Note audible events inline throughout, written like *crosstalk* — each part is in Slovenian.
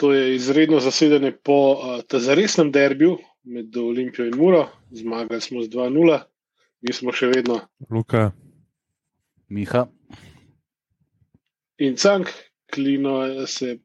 To je izredno zasedanje po uh, zaresnem derbiju med Olimpijo in Muro. Zmagali smo z 2-0, mi smo še vedno. Luka, Miha, In Cank, Klino se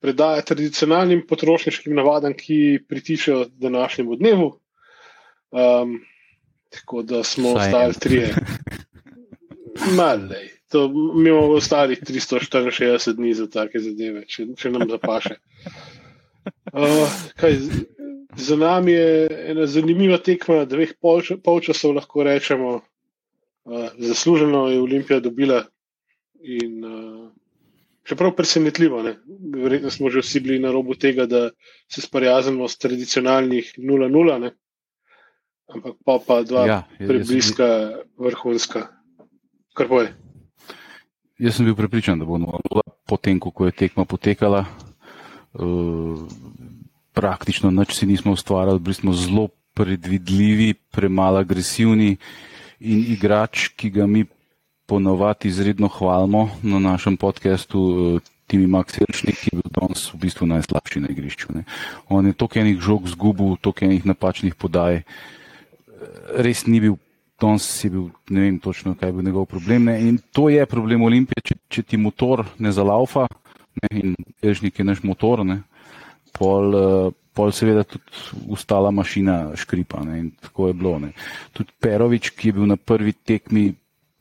predaja tradicionalnim potrošniškim navadam, ki pritičejo današnjemu dnevu. Um, tako da smo ostali trije. *laughs* Malej. To, mi imamo ostalih 364 dni za take zadeve, če, če nam zapaše. Uh, kaj, za nami je ena zanimiva tekma, dveh polč- polčasov, lahko rečemo. Uh, zasluženo je Olimpija dobila. In, uh, čeprav presenetljivo, ne? verjetno smo že vsi bili na robu tega, da se sprijaznimo s tradicionalnih 0-0, ne? ampak pa pa dva ja, ja, jaz, jaz, bil- prebliska, vrhunska. Kar boje. Jaz sem bil prepričan, da bo 0-0, potem ko je tekma potekala. Uh, praktično nič si nismo ustvarjali, bili smo zelo predvidljivi, premalo agresivni in igrač, ki ga mi ponovadi izredno hvalimo na našem podkastu, uh, Timi Makselčnik, ki je bil danes v bistvu najslabši na igrišču. Ne. On je toliko enih žog zgubil, toliko enih napačnih podaj. Res ni bil, danes je bil, ne vem točno, kaj je bil njegov problem. Ne. In to je problem Olimpije, če, če ti motor ne zalaufa, ne, in Elžnik je naš motor, ne, pol, eh, pol seveda tudi ustala mašina škripa. Ne, in tako je bilo. Ne. Tudi Perovič, ki je bil na prvi tekmi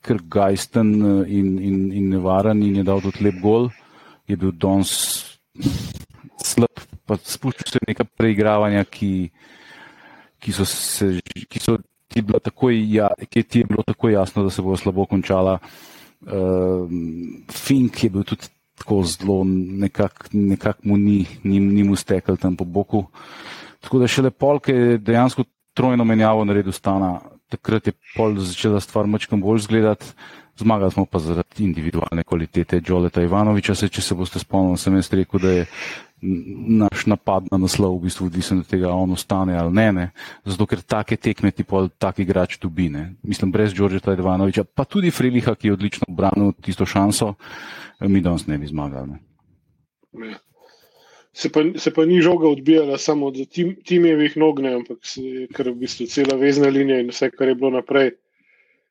kar gajsten eh, in, in, in nevaren in je dal tudi lep gol, je bil danes slab, pa spuščal se neka preigravanja, ki, ki so se, ki so takoj, ja, ki ti je bilo tako jasno, da se bo slabo končala. Uh, Fink je bil tudi tako zelo, nekako nekak mu ni, ni, ni mu stekel tam po boku. Tako da šele polk je dejansko trojno menjavo naredil stana. Takrat je pol začela stvar mačkam bolj izgledati. Zmagali smo pa zaradi individualne kvalitete Džoleta Ivanoviča. Se, če se boste spomnili, sem jaz rekel, da je naš napad na naslov v bistvu odvisen od tega, on ostane ali ne. ne. Zato, ker take tekme ti pol tak igrač dobi. Ne. Mislim, brez Džoleta Ivanoviča, pa tudi Freliha, ki je odlično obranil tisto šanso, mi danes ne bi zmagali. Ne. Se pa, se pa ni žoga odbijala samo od tim, timjevih nog, ne, ampak se, ker v bistvu cela vezna linija in vse, kar je bilo naprej,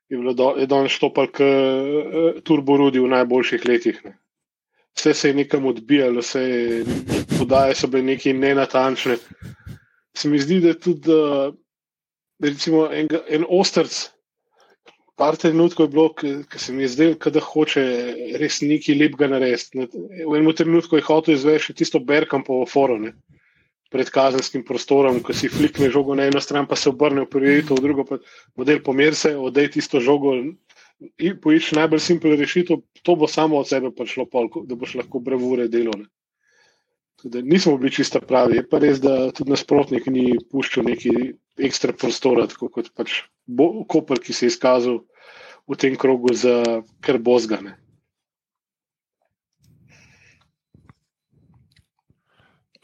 je bilo do, je danes štopal k uh, turborudi v najboljših letih. Ne. Vse se je nekam odbijalo, vse je, podaje so bile neki nenatančne. Se mi zdi, da je tudi uh, recimo en, en ostrc, par trenutkov je bilo, ki se mi je zdelo, da hoče res nekaj lepega narediti. V enem trenutku je hotel izvesti tisto Berkampovo foro ne, pred kazenskim prostorom, ko si flikne žogo na eno stran, pa se obrne v prioriteto, v drugo pa model pomer se, odej tisto žogo. In poišči najbolj simpel rešitev, to bo samo od sebe prišlo, pol, da boš lahko bravure delovne. Da nismo bili čisto pravi, je pa res, da tudi nasprotnik ni puščal neki ekstra prostora, tako kot pač bo, Koper, ki se je izkazal v tem krogu za kar bozgane.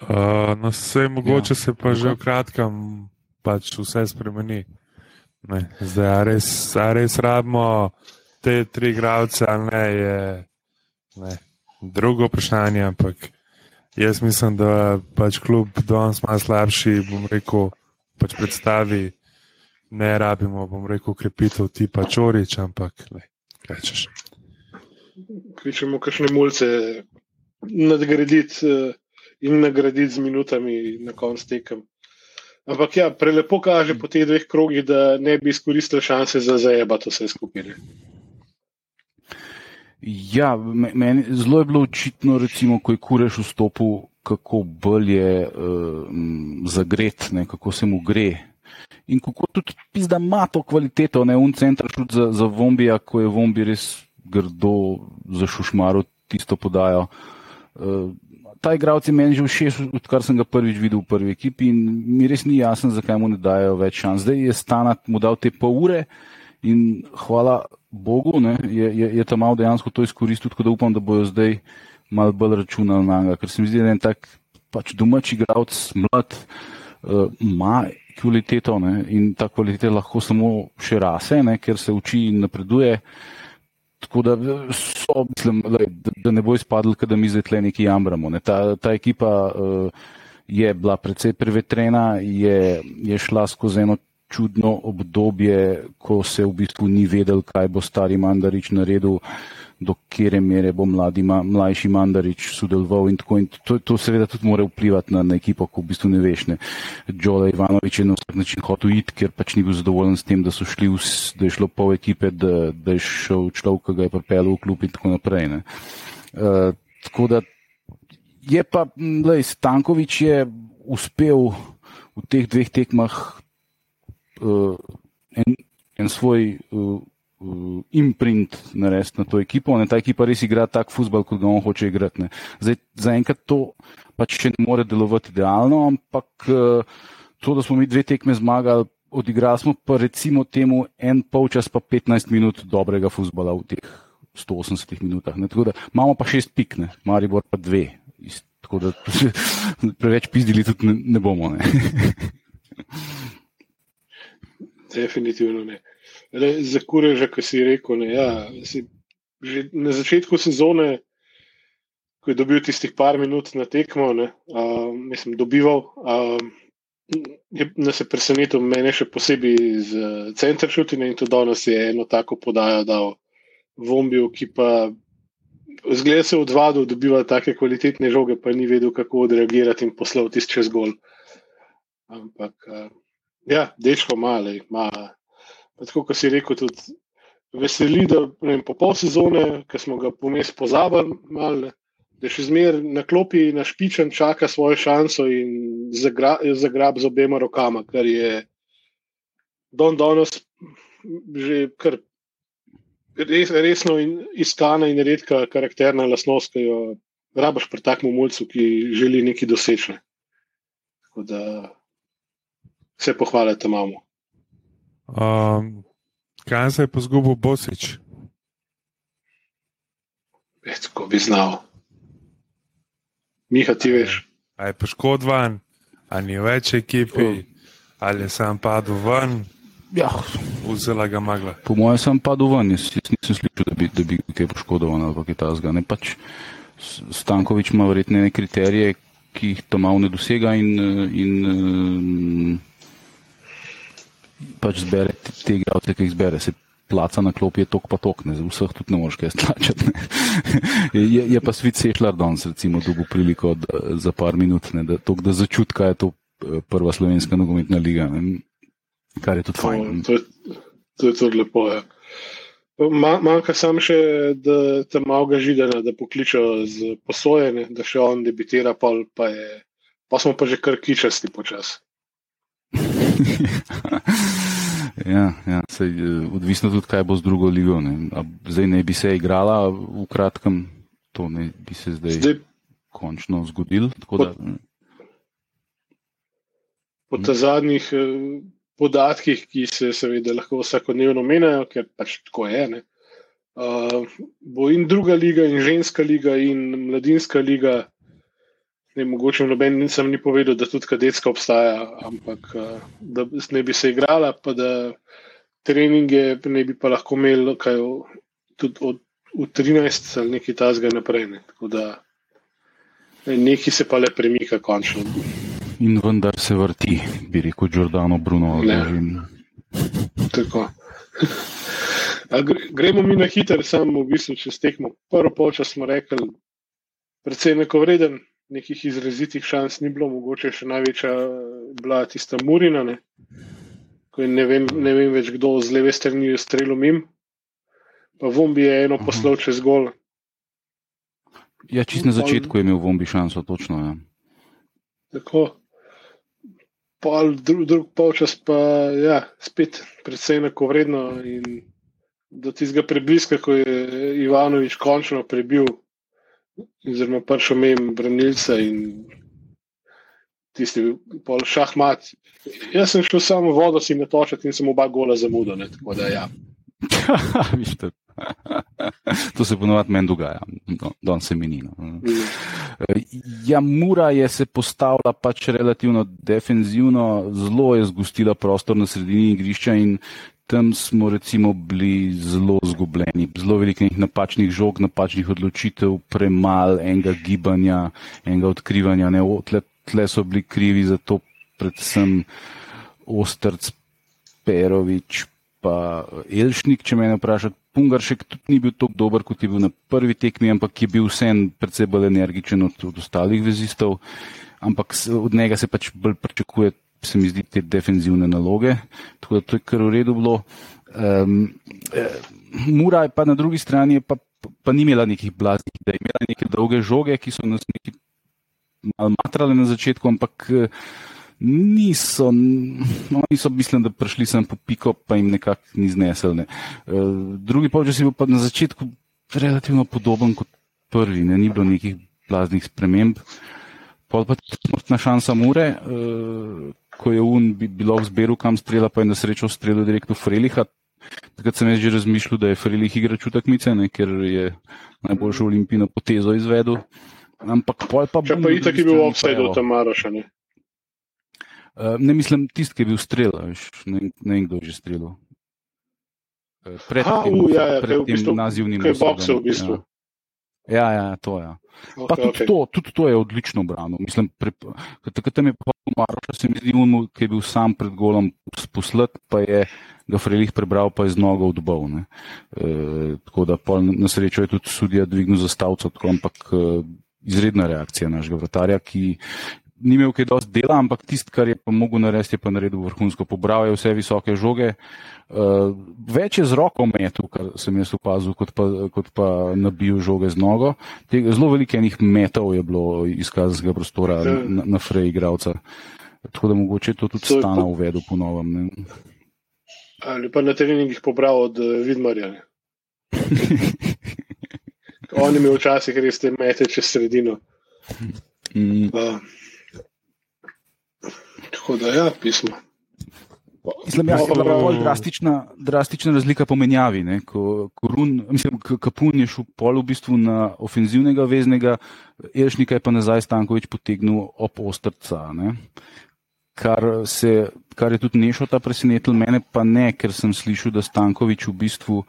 uh, no, vse mogoče Ja, se pa že v kratkem pač vse spremeni. Ne, zdaj, a res, a res rabimo te tri igralce, ali ne, je ne, drugo vprašanje, ampak jaz mislim, da pač kljub danes malo slabši, bom rekel, pač predstavi, ne rabimo, bom rekel, krepitev tipa Čorič, ampak ne, rečeš. Kličemo kakšne mulce nadgraditi eh, in nagraditi z minutami na koncu tekem. Ampak ja, prelepo kaže po teh dveh krogih, da ne bi izkoristili šanse za zajebati vse skupine. Ja, me- meni zelo je bilo očitno, recimo, ko je Kureš vstopil, kako bolj je uh, zagret, ne, kako se mu gre. In kako tudi pizda ima to kvaliteto, ne un center šut za, za Vombija, ko je Vombi res grdo zašušmaril tisto podajo. Uh, ta igralec je meni že všeč, odkar sem ga prvič videl v prvi ekipi in mi res ni jasno, zakaj mu ne dajo več šans. Zdaj je Stanat mu dal te pol ure in hvala Bogu, ne, je, je, je tam malo dejansko to izkoristil, tako da upam, da bojo zdaj malo bolj računali na njega, ker se mi zdi, da je en tak pač domač igralec, mlad, uh, ima kvaliteto ne, in ta kvaliteta lahko samo še rase, ne, ker se uči in napreduje. Tako da, so, mislim, lej, da, da ne bo izpadlo, da mi zdaj tle neki jamramo. Ne. Ta, ta ekipa uh, je bila precej prevetrena, je, je šla skozi eno čudno obdobje, ko se v bistvu ni vedel, kaj bo stari Mandarič naredil, do kere mere bo mladi, mlajši Mandarič sodeloval in tako. In to, to seveda tudi mora vplivati na, na ekipo, ko v bistvu ne veš. Ne. Džola Ivanovič je na vsak način hotel iti, ker pač ni bil zadovoljen s tem, da šli, da je šlo pol ekipe, da, da je šel človek, ki ga je pripeljal v klub in tako naprej. Uh, tako da je pa, lej, Stankovič je uspel v teh dveh tekmah uh, en, en svoj uh, uh, imprint narediti na to ekipo. Ne, ta ekipa res igra tak futbol, kot ga on hoče igrati. Zaenkrat to pač še ne more delovati idealno, ampak uh, to, da smo mi dve tekme zmagali, odigrali smo pa recimo temu en polčas, pa 15 minut dobrega futbola v teh 180 minutah. Ne, tako da imamo pa šest pik, ne, Maribor pa dve. Tako da *laughs* preveč pizdili tudi ne, ne bomo. Ne. *laughs* Definitivno ne. Za kureža, ki si rekel, ne, ja, si, že na začetku sezone, ko je dobil tistih par minut na tekmo, ne, uh, mislim, dobival, uh, je nas je presenetil, mene še posebej z center šutine in tudi danes je eno tako podajo dal Vombiju, ki pa zgleda se odvadil, dobiva take kvalitetne žoge, pa ni vedel, kako odreagirati in poslal tisti čez gol. Ampak. Ja, dečko ima. Tako kot si rekel, tudi veseli, da vem, po pol sezone, ki smo ga pomes pozabili, mal, da še zmeraj na klopi, na špičen, čaka svojo šanso in zagrab zagra z obema rokama, kar je don danes že kar res, resno in iskana in redka karakterna lasnost, ki jo rabaš pri takem mulcu, ki želi nekaj doseči. Tako da vse pohvale tam imamo. Um, kaj se je pa zgubil Bosič? Tako bi znal. Miha, ti veš. A je poškodovan, ali ni več ekipi, ali je sam padel ven. Ja. Vzela ga magla. Po mojem, sem padel ven, jaz, jaz nisem slišal, da bi, da bi kaj poškodovan ali kaj tasga. Ne pač Stankovič ima verjetne kriterije, ki jih to malo ne dosega in, in pač zbere te igralce, ki jih zbere. Se placa na klopi je tok pa tok, ne, vseh tudi ne moreš kaj stlačati. *laughs* je, je pa svet sešljar danes, recimo, dobu priliko da, za par minut, ne, da, tok, da začuti, kaj je to eh, prva slovenska nogometna liga, ne, kar je tudi To, fajn. to, je- to je tudi lepo. Ja. Ma- Manjka samo še, da tam malo ga židena, da pokličejo z posojene, da še on debitira, pol pa, je, pa smo pa že kar kičasti počasi. *laughs* ja, ja, sej, eh, odvisno tudi, kaj bo z drugo ligo. Ne. A Zdaj ne bi se igrala v kratkem, to ne bi se zdaj, zdaj. Končno zgodilo. tako Da, po teh zadnjih eh, podatkih, ki se seveda lahko vsakodnevno menjajo, ker pač tako je. Ne, uh, bo in druga liga, in ženska liga, in mladinska liga. Ne, mogoče noben nisem ni povedal, da tudi kadetska obstaja, ampak uh, da ne bi se igrala, pa da treninge ne bi pa lahko imeli kaj, tudi od, od 13 ali nekaj tasga naprej. Ne. Tako da ne, nekaj se pa le premika končno. In vendar se vrti, bi rekel Giordano Bruno. Tako. Gre- Gremo mi na hiter, samo v bistvu čez tekmo. Prvo polčas smo rekli, predvsem nekovreden, nekih izrazitih šans ni bilo, mogoče še največja je bila tista Murina, ne, ko je ne vem, ne vem več kdo z leve strani je strelil mim. Pa Vombi je eno poslal čez gol. Ja, čist na začetku je imel Vombi šanso, točno. Ja. Tako. Pol, drug, drug polčas pa ja, spet predvsej enakovredno in do tistega prebliska, ko je Ivanovič končno prebil, oziroma prišel mem branilca in tisti pol šahmat. Jaz sem šel samo vodo si natočiti in sem oba gola zamudil. ne, Tako da ja. *laughs* Viš, *laughs* to, se ponovadi meni dogaja, Do- danes se mi ni. No. Mm. Ja, Mura je se postavila pač relativno defenzivno, zelo je zgostila prostor na sredini igrišča in tam smo recimo bili zelo zgubljeni, zelo velikih napačnih žog, napačnih odločitev, premalo enega gibanja, enega odkrivanja. Tle, tle so bili krivi za to predvsem Ostrc, Perovič, pa Elšnik, če me vprašate. Pungaršek tudi ni bil tako dober, kot je bil na prvi tekmi, ampak je bil vsem predvsej bolj energičen od, od ostalih vezistov. Ampak od njega se pač bolj pričakuje se mi zdi, te defenzivne naloge. Tako da to je kar v redu bilo. Um, Mura je pa na drugi strani, pa, pa ni imela nekih blaznih, da je imela neke dolge žoge, ki so nas neki malo matrale na začetku, ampak eh, niso, no, niso mislim, da prišli sem po piko, pa jim nekako ni znesel. Ne. Uh, drugi polčas je bil pa na začetku relativno podoben kot prvi, ne. ni bilo nekih blaznih sprememb. Pol pa tudi smrtna šansa Mure, uh, ko je un bi, bilo v zberu, kam strela, pa je na srečo strelil direkt v Freliha. Takrat sem jaz že razmišljal, da je Frelih igrač v takmice, ne, ker je najboljšo olimpijsko potezo izvedel. Ampak pol pa bi. Če pa itak je bil offside od Tamaroša, ne? Uh, ne mislim, tisti, ki je bil strel, veš, ne, ne vem, kdo je že strelil. Eh, pred tem, uh, ja, ja, pred tem bistvu, nazivnim boksom. V bistvu. Ja, ja, ja to je. Ja. Okay, tudi, okay. to, tudi to je odlično brano. Mislim, pre, takrat tam je pa Maroša, se mi zdi, unmu, ki je bil sam pred golom poslet, pa je ga Frelih prebral, pa je z nogo odbal. E, tako da na srečo je tudi sudija dvignil zastavco, ampak e, izredna reakcija našega vratarja, ki ni imel kaj dosti dela, ampak tisto, kar je pa mogel narediti, je pa naredil vrhunsko. Pobral je vse visoke žoge. Uh, več je z roko metu, kar sem jaz opazil, kot pa, kot pa nabil žoge z nogo. Te, zelo veliko enih metov je bilo iz kazenskega prostora ja. na, na frej igravca. Tako da mogoče to tudi to stane po... uvedel po novem. Ali pa na treningih pobral od uh, Vidmarja. *laughs* On je imel včasih res te mete čez sredino. Mm. Uh. Tako da, ja, pismo. Mislim, ja, je bila bolj drastična, drastična razlika po menjavi. Ne? Ko, ko Run, mislim, Kapun je šel pol v bistvu na ofenzivnega veznega, Elšnika je pa nazaj Stankovič potegnil op ostrca. Kar, se, kar je tudi nešota presenetil, mene pa ne, ker sem slišal, da Stankovič v bistvu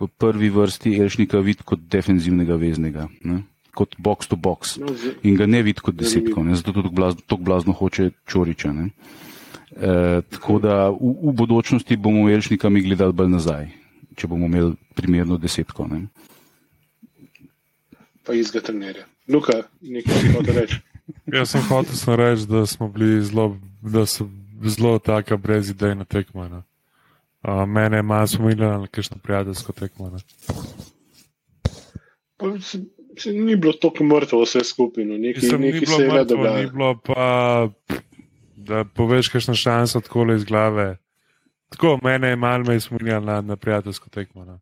v prvi vrsti Elšnika vidi kot defenzivnega veznega. Ne? Kot box to box no, in ga ne vidi kot desetko, ne? zato tudi tako blazno hoče čoriča. E, tako da v, v bodočnosti bomo Elšnikami gledali bolj nazaj, če bomo imeli primerno desetko. Ne? Pa iz Gatrnerja. Luka, nekaj si hotel reči. *laughs* Jaz sem hotel reči, da smo bili zelo, da so zelo taka brezidejna tekma. Ne? Uh, mene je malo spominjalo na kakšno prijateljsko tekmo. Se ni bilo tako mrtvo, vse skupaj, no. nekaj, nekaj se je dogajalo. Ni bilo pa, da poveš, kakšna šansa tako le iz glave. Tako, mene je malo me izmurjalo na, na prijateljsko tekmo. No.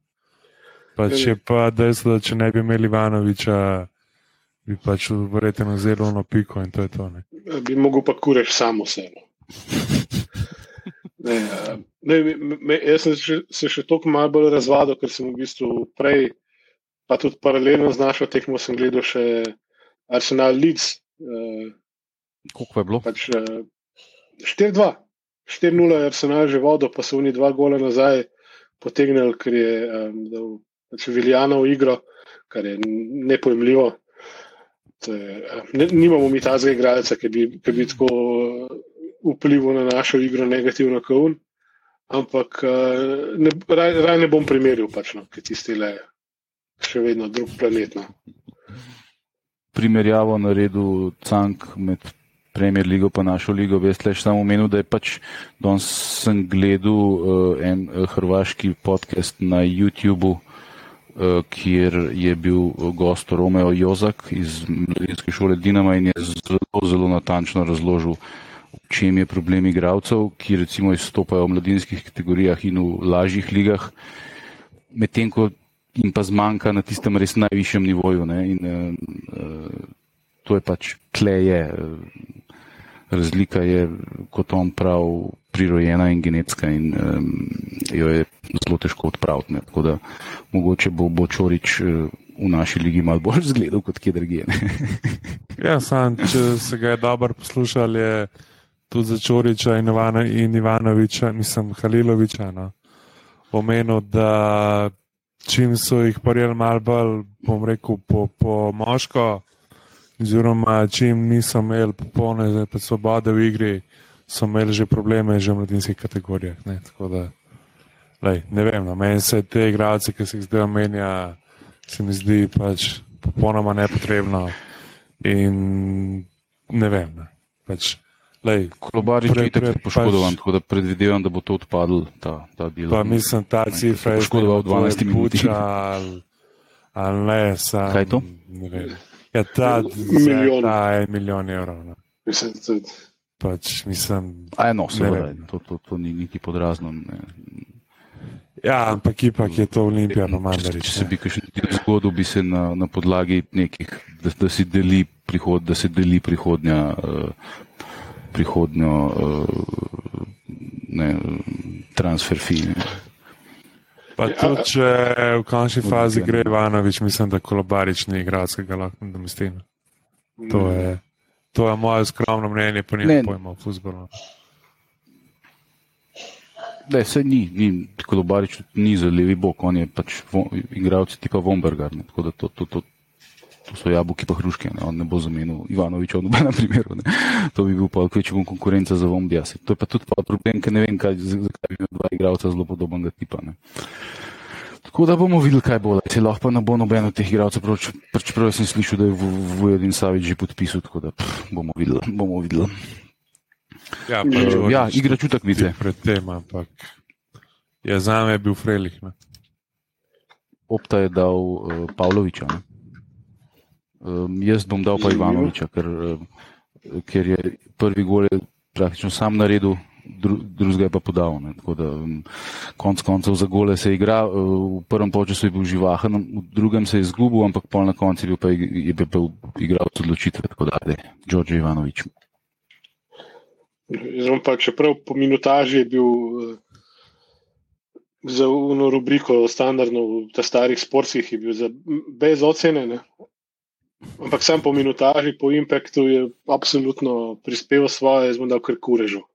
Pa če pa dejstvo, da če ne bi imeli Ivanoviča, bi pač verjetno zelo na piko in to je to. Ne. Bi mogel pa kureš samo sebe. Ne, ne, me, jaz sem še, se še toliko malo bolj razvadil, ker sem v bistvu prej pa tudi paralelno z našo tekmo sem gledal še Arsenal Leeds. Uh, Kako je bilo? Pač, uh, 4-2, 4-0 je Arsenal že vodo, pa so oni dva gola nazaj potegnili, ker je um, dal pač Viljana v igro, kar je nepojemljivo. Je, ne, nimamo mi tazga igralca, ki bi, ki bi tako vplival na našo igro negativno kot on. Ampak uh, ne, raj, raj ne bom primerjal, pač, no, ki tiste le še vedno drug planet. No. Primerjavo na redu Cank med Premier Ligo in našo ligo, veste, samo omenil, da je pač danes sem gledal uh, en uh, hrvaški podcast na YouTubu, uh, kjer je bil gost Romeo Jozak iz mladinske šole Dinama in je zelo, zelo natančno razložil, v čem je problem igralcev, ki recimo izstopajo v mladinskih kategorijah in v lažjih ligah. Medtem ko jim pa zmanjka na tistem res najvišjem nivoju. In, uh, to je pač kleje. Razlika je, kot on pravi, prirojena in genetska, in um, jo je zelo težko odpraviti. Ne. Tako da mogoče bo, bo Čorič v naši ligi malo bolj zgledal kot kje drugje. *laughs* ja, sam, če se ga je dobro poslušal, je tudi za Čoriča in, Ivana, in Ivanoviča, mislim, Haliloviča. No omenil, da čim so jih parjeli malo bolj, bom rekel, po, po moško, oziroma čim niso imeli popolne svobode v igri, so imeli že probleme že v mladinskih kategorijah. Ne, da, lej, ne vem, no, meni se te igralce, ki se jih zdaj omenja, se mi zdi pač popolnoma nepotrebno. In ne vem. Ne, pač, Kolobarič je tako poškodovan, pač, tako da predvidevam, da bo to odpadlo, ta, ta. Pa mislim, ta cifra je poškodoval 12 minut. Ali, ali ne, sam, Kaj je to? Ne vem. Ja, ta, milijon. ta je milijon evrov. Ne. Mislim, da pač, mislim. A je no, seveda, to, to, to ni niti podrazno. Ne. Ja, ampak ipak je to Olimpija, no manj reči. Če se bi kaj zgodil, bi se na, na podlagi nekih, da, da si deli prihod, da se deli prihodnja. Uh, prihodnjo uh, ne, transfer film. Pa tudi, če v končni fazi gre Ivanovič, mislim, da Kolobarič ni igralec, ki ga lahko nadomesti. To je, to je moje skromno mnenje, pa nimam pojma o futbolu. Ne, se ni, ni Kolobarič ni za levi bok, on je pač igralec tipa Vombergar, tako da to, to, to, to so jabolki pa hruške, ne? on ne bo zamenil Ivanoviča v nobenem primeru. Ne? To bi bil pa več bom konkurenca za Vombija. To je pa tudi pa problem, ker ne vem, kaj, zakaj bi imel dva igralca zelo podobnega tipa. Ne? Tako da bomo videli, kaj bo. Se lahko pa ne bo noben od teh igralcev, čeprav sem slišal, da je Vujedin Savič že podpisal, tako da pff, bomo videli. Bomo videli. Ja, pač, uh, ja igra čutek vidite. Pred tem, ampak ja, za me je bil Frelih. Ne? Opta je dal uh, Pavloviča. Ne? Um, jaz bom dal pa Ivanoviča, ker, ker je prvi gol je praktično sam naredil, dru, drugega je pa podal. Ne. Tako da um, konc koncev za gole se igra, v prvem času je bil živahen, v drugem se je izgubil, ampak pol na koncu je bil pa, je bil pa igral odločitve. Tako da, da, Đorđe Ivanovič. Zdaj pa, čeprav po minutaži je bil uh, za eno rubriko standardno v starih sportih, je bil za, brez ocene. Ne. Ampak sam po minutaži, po impaktu je absolutno prispeval svoje, zelo da kar kurežu.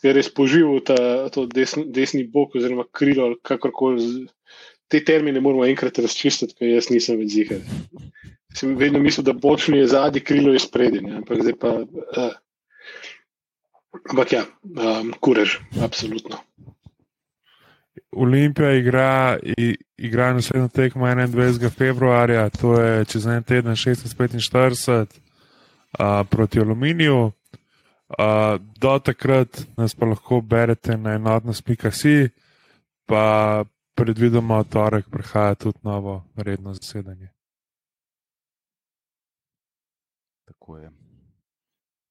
Ker je spoživel ta desni, desni bok oziroma krilo ali kakorkoli. Te termine moramo enkrat razčistiti, ker jaz nisem več zihar. Sem vedno mislil, da bočni je zadnji, krilo je spredi. Ampak zdaj pa. Uh, ampak ja, um, kurež, absolutno. Olimpija igra, igra naslednjo tekmo 21. februarja, to je čez en teden 16:45 uh, proti Aluminiju. Uh, do takrat nas pa lahko berete na enotnost.si, pa predvidoma v torek prihaja tudi novo redno zasedanje. Tako je.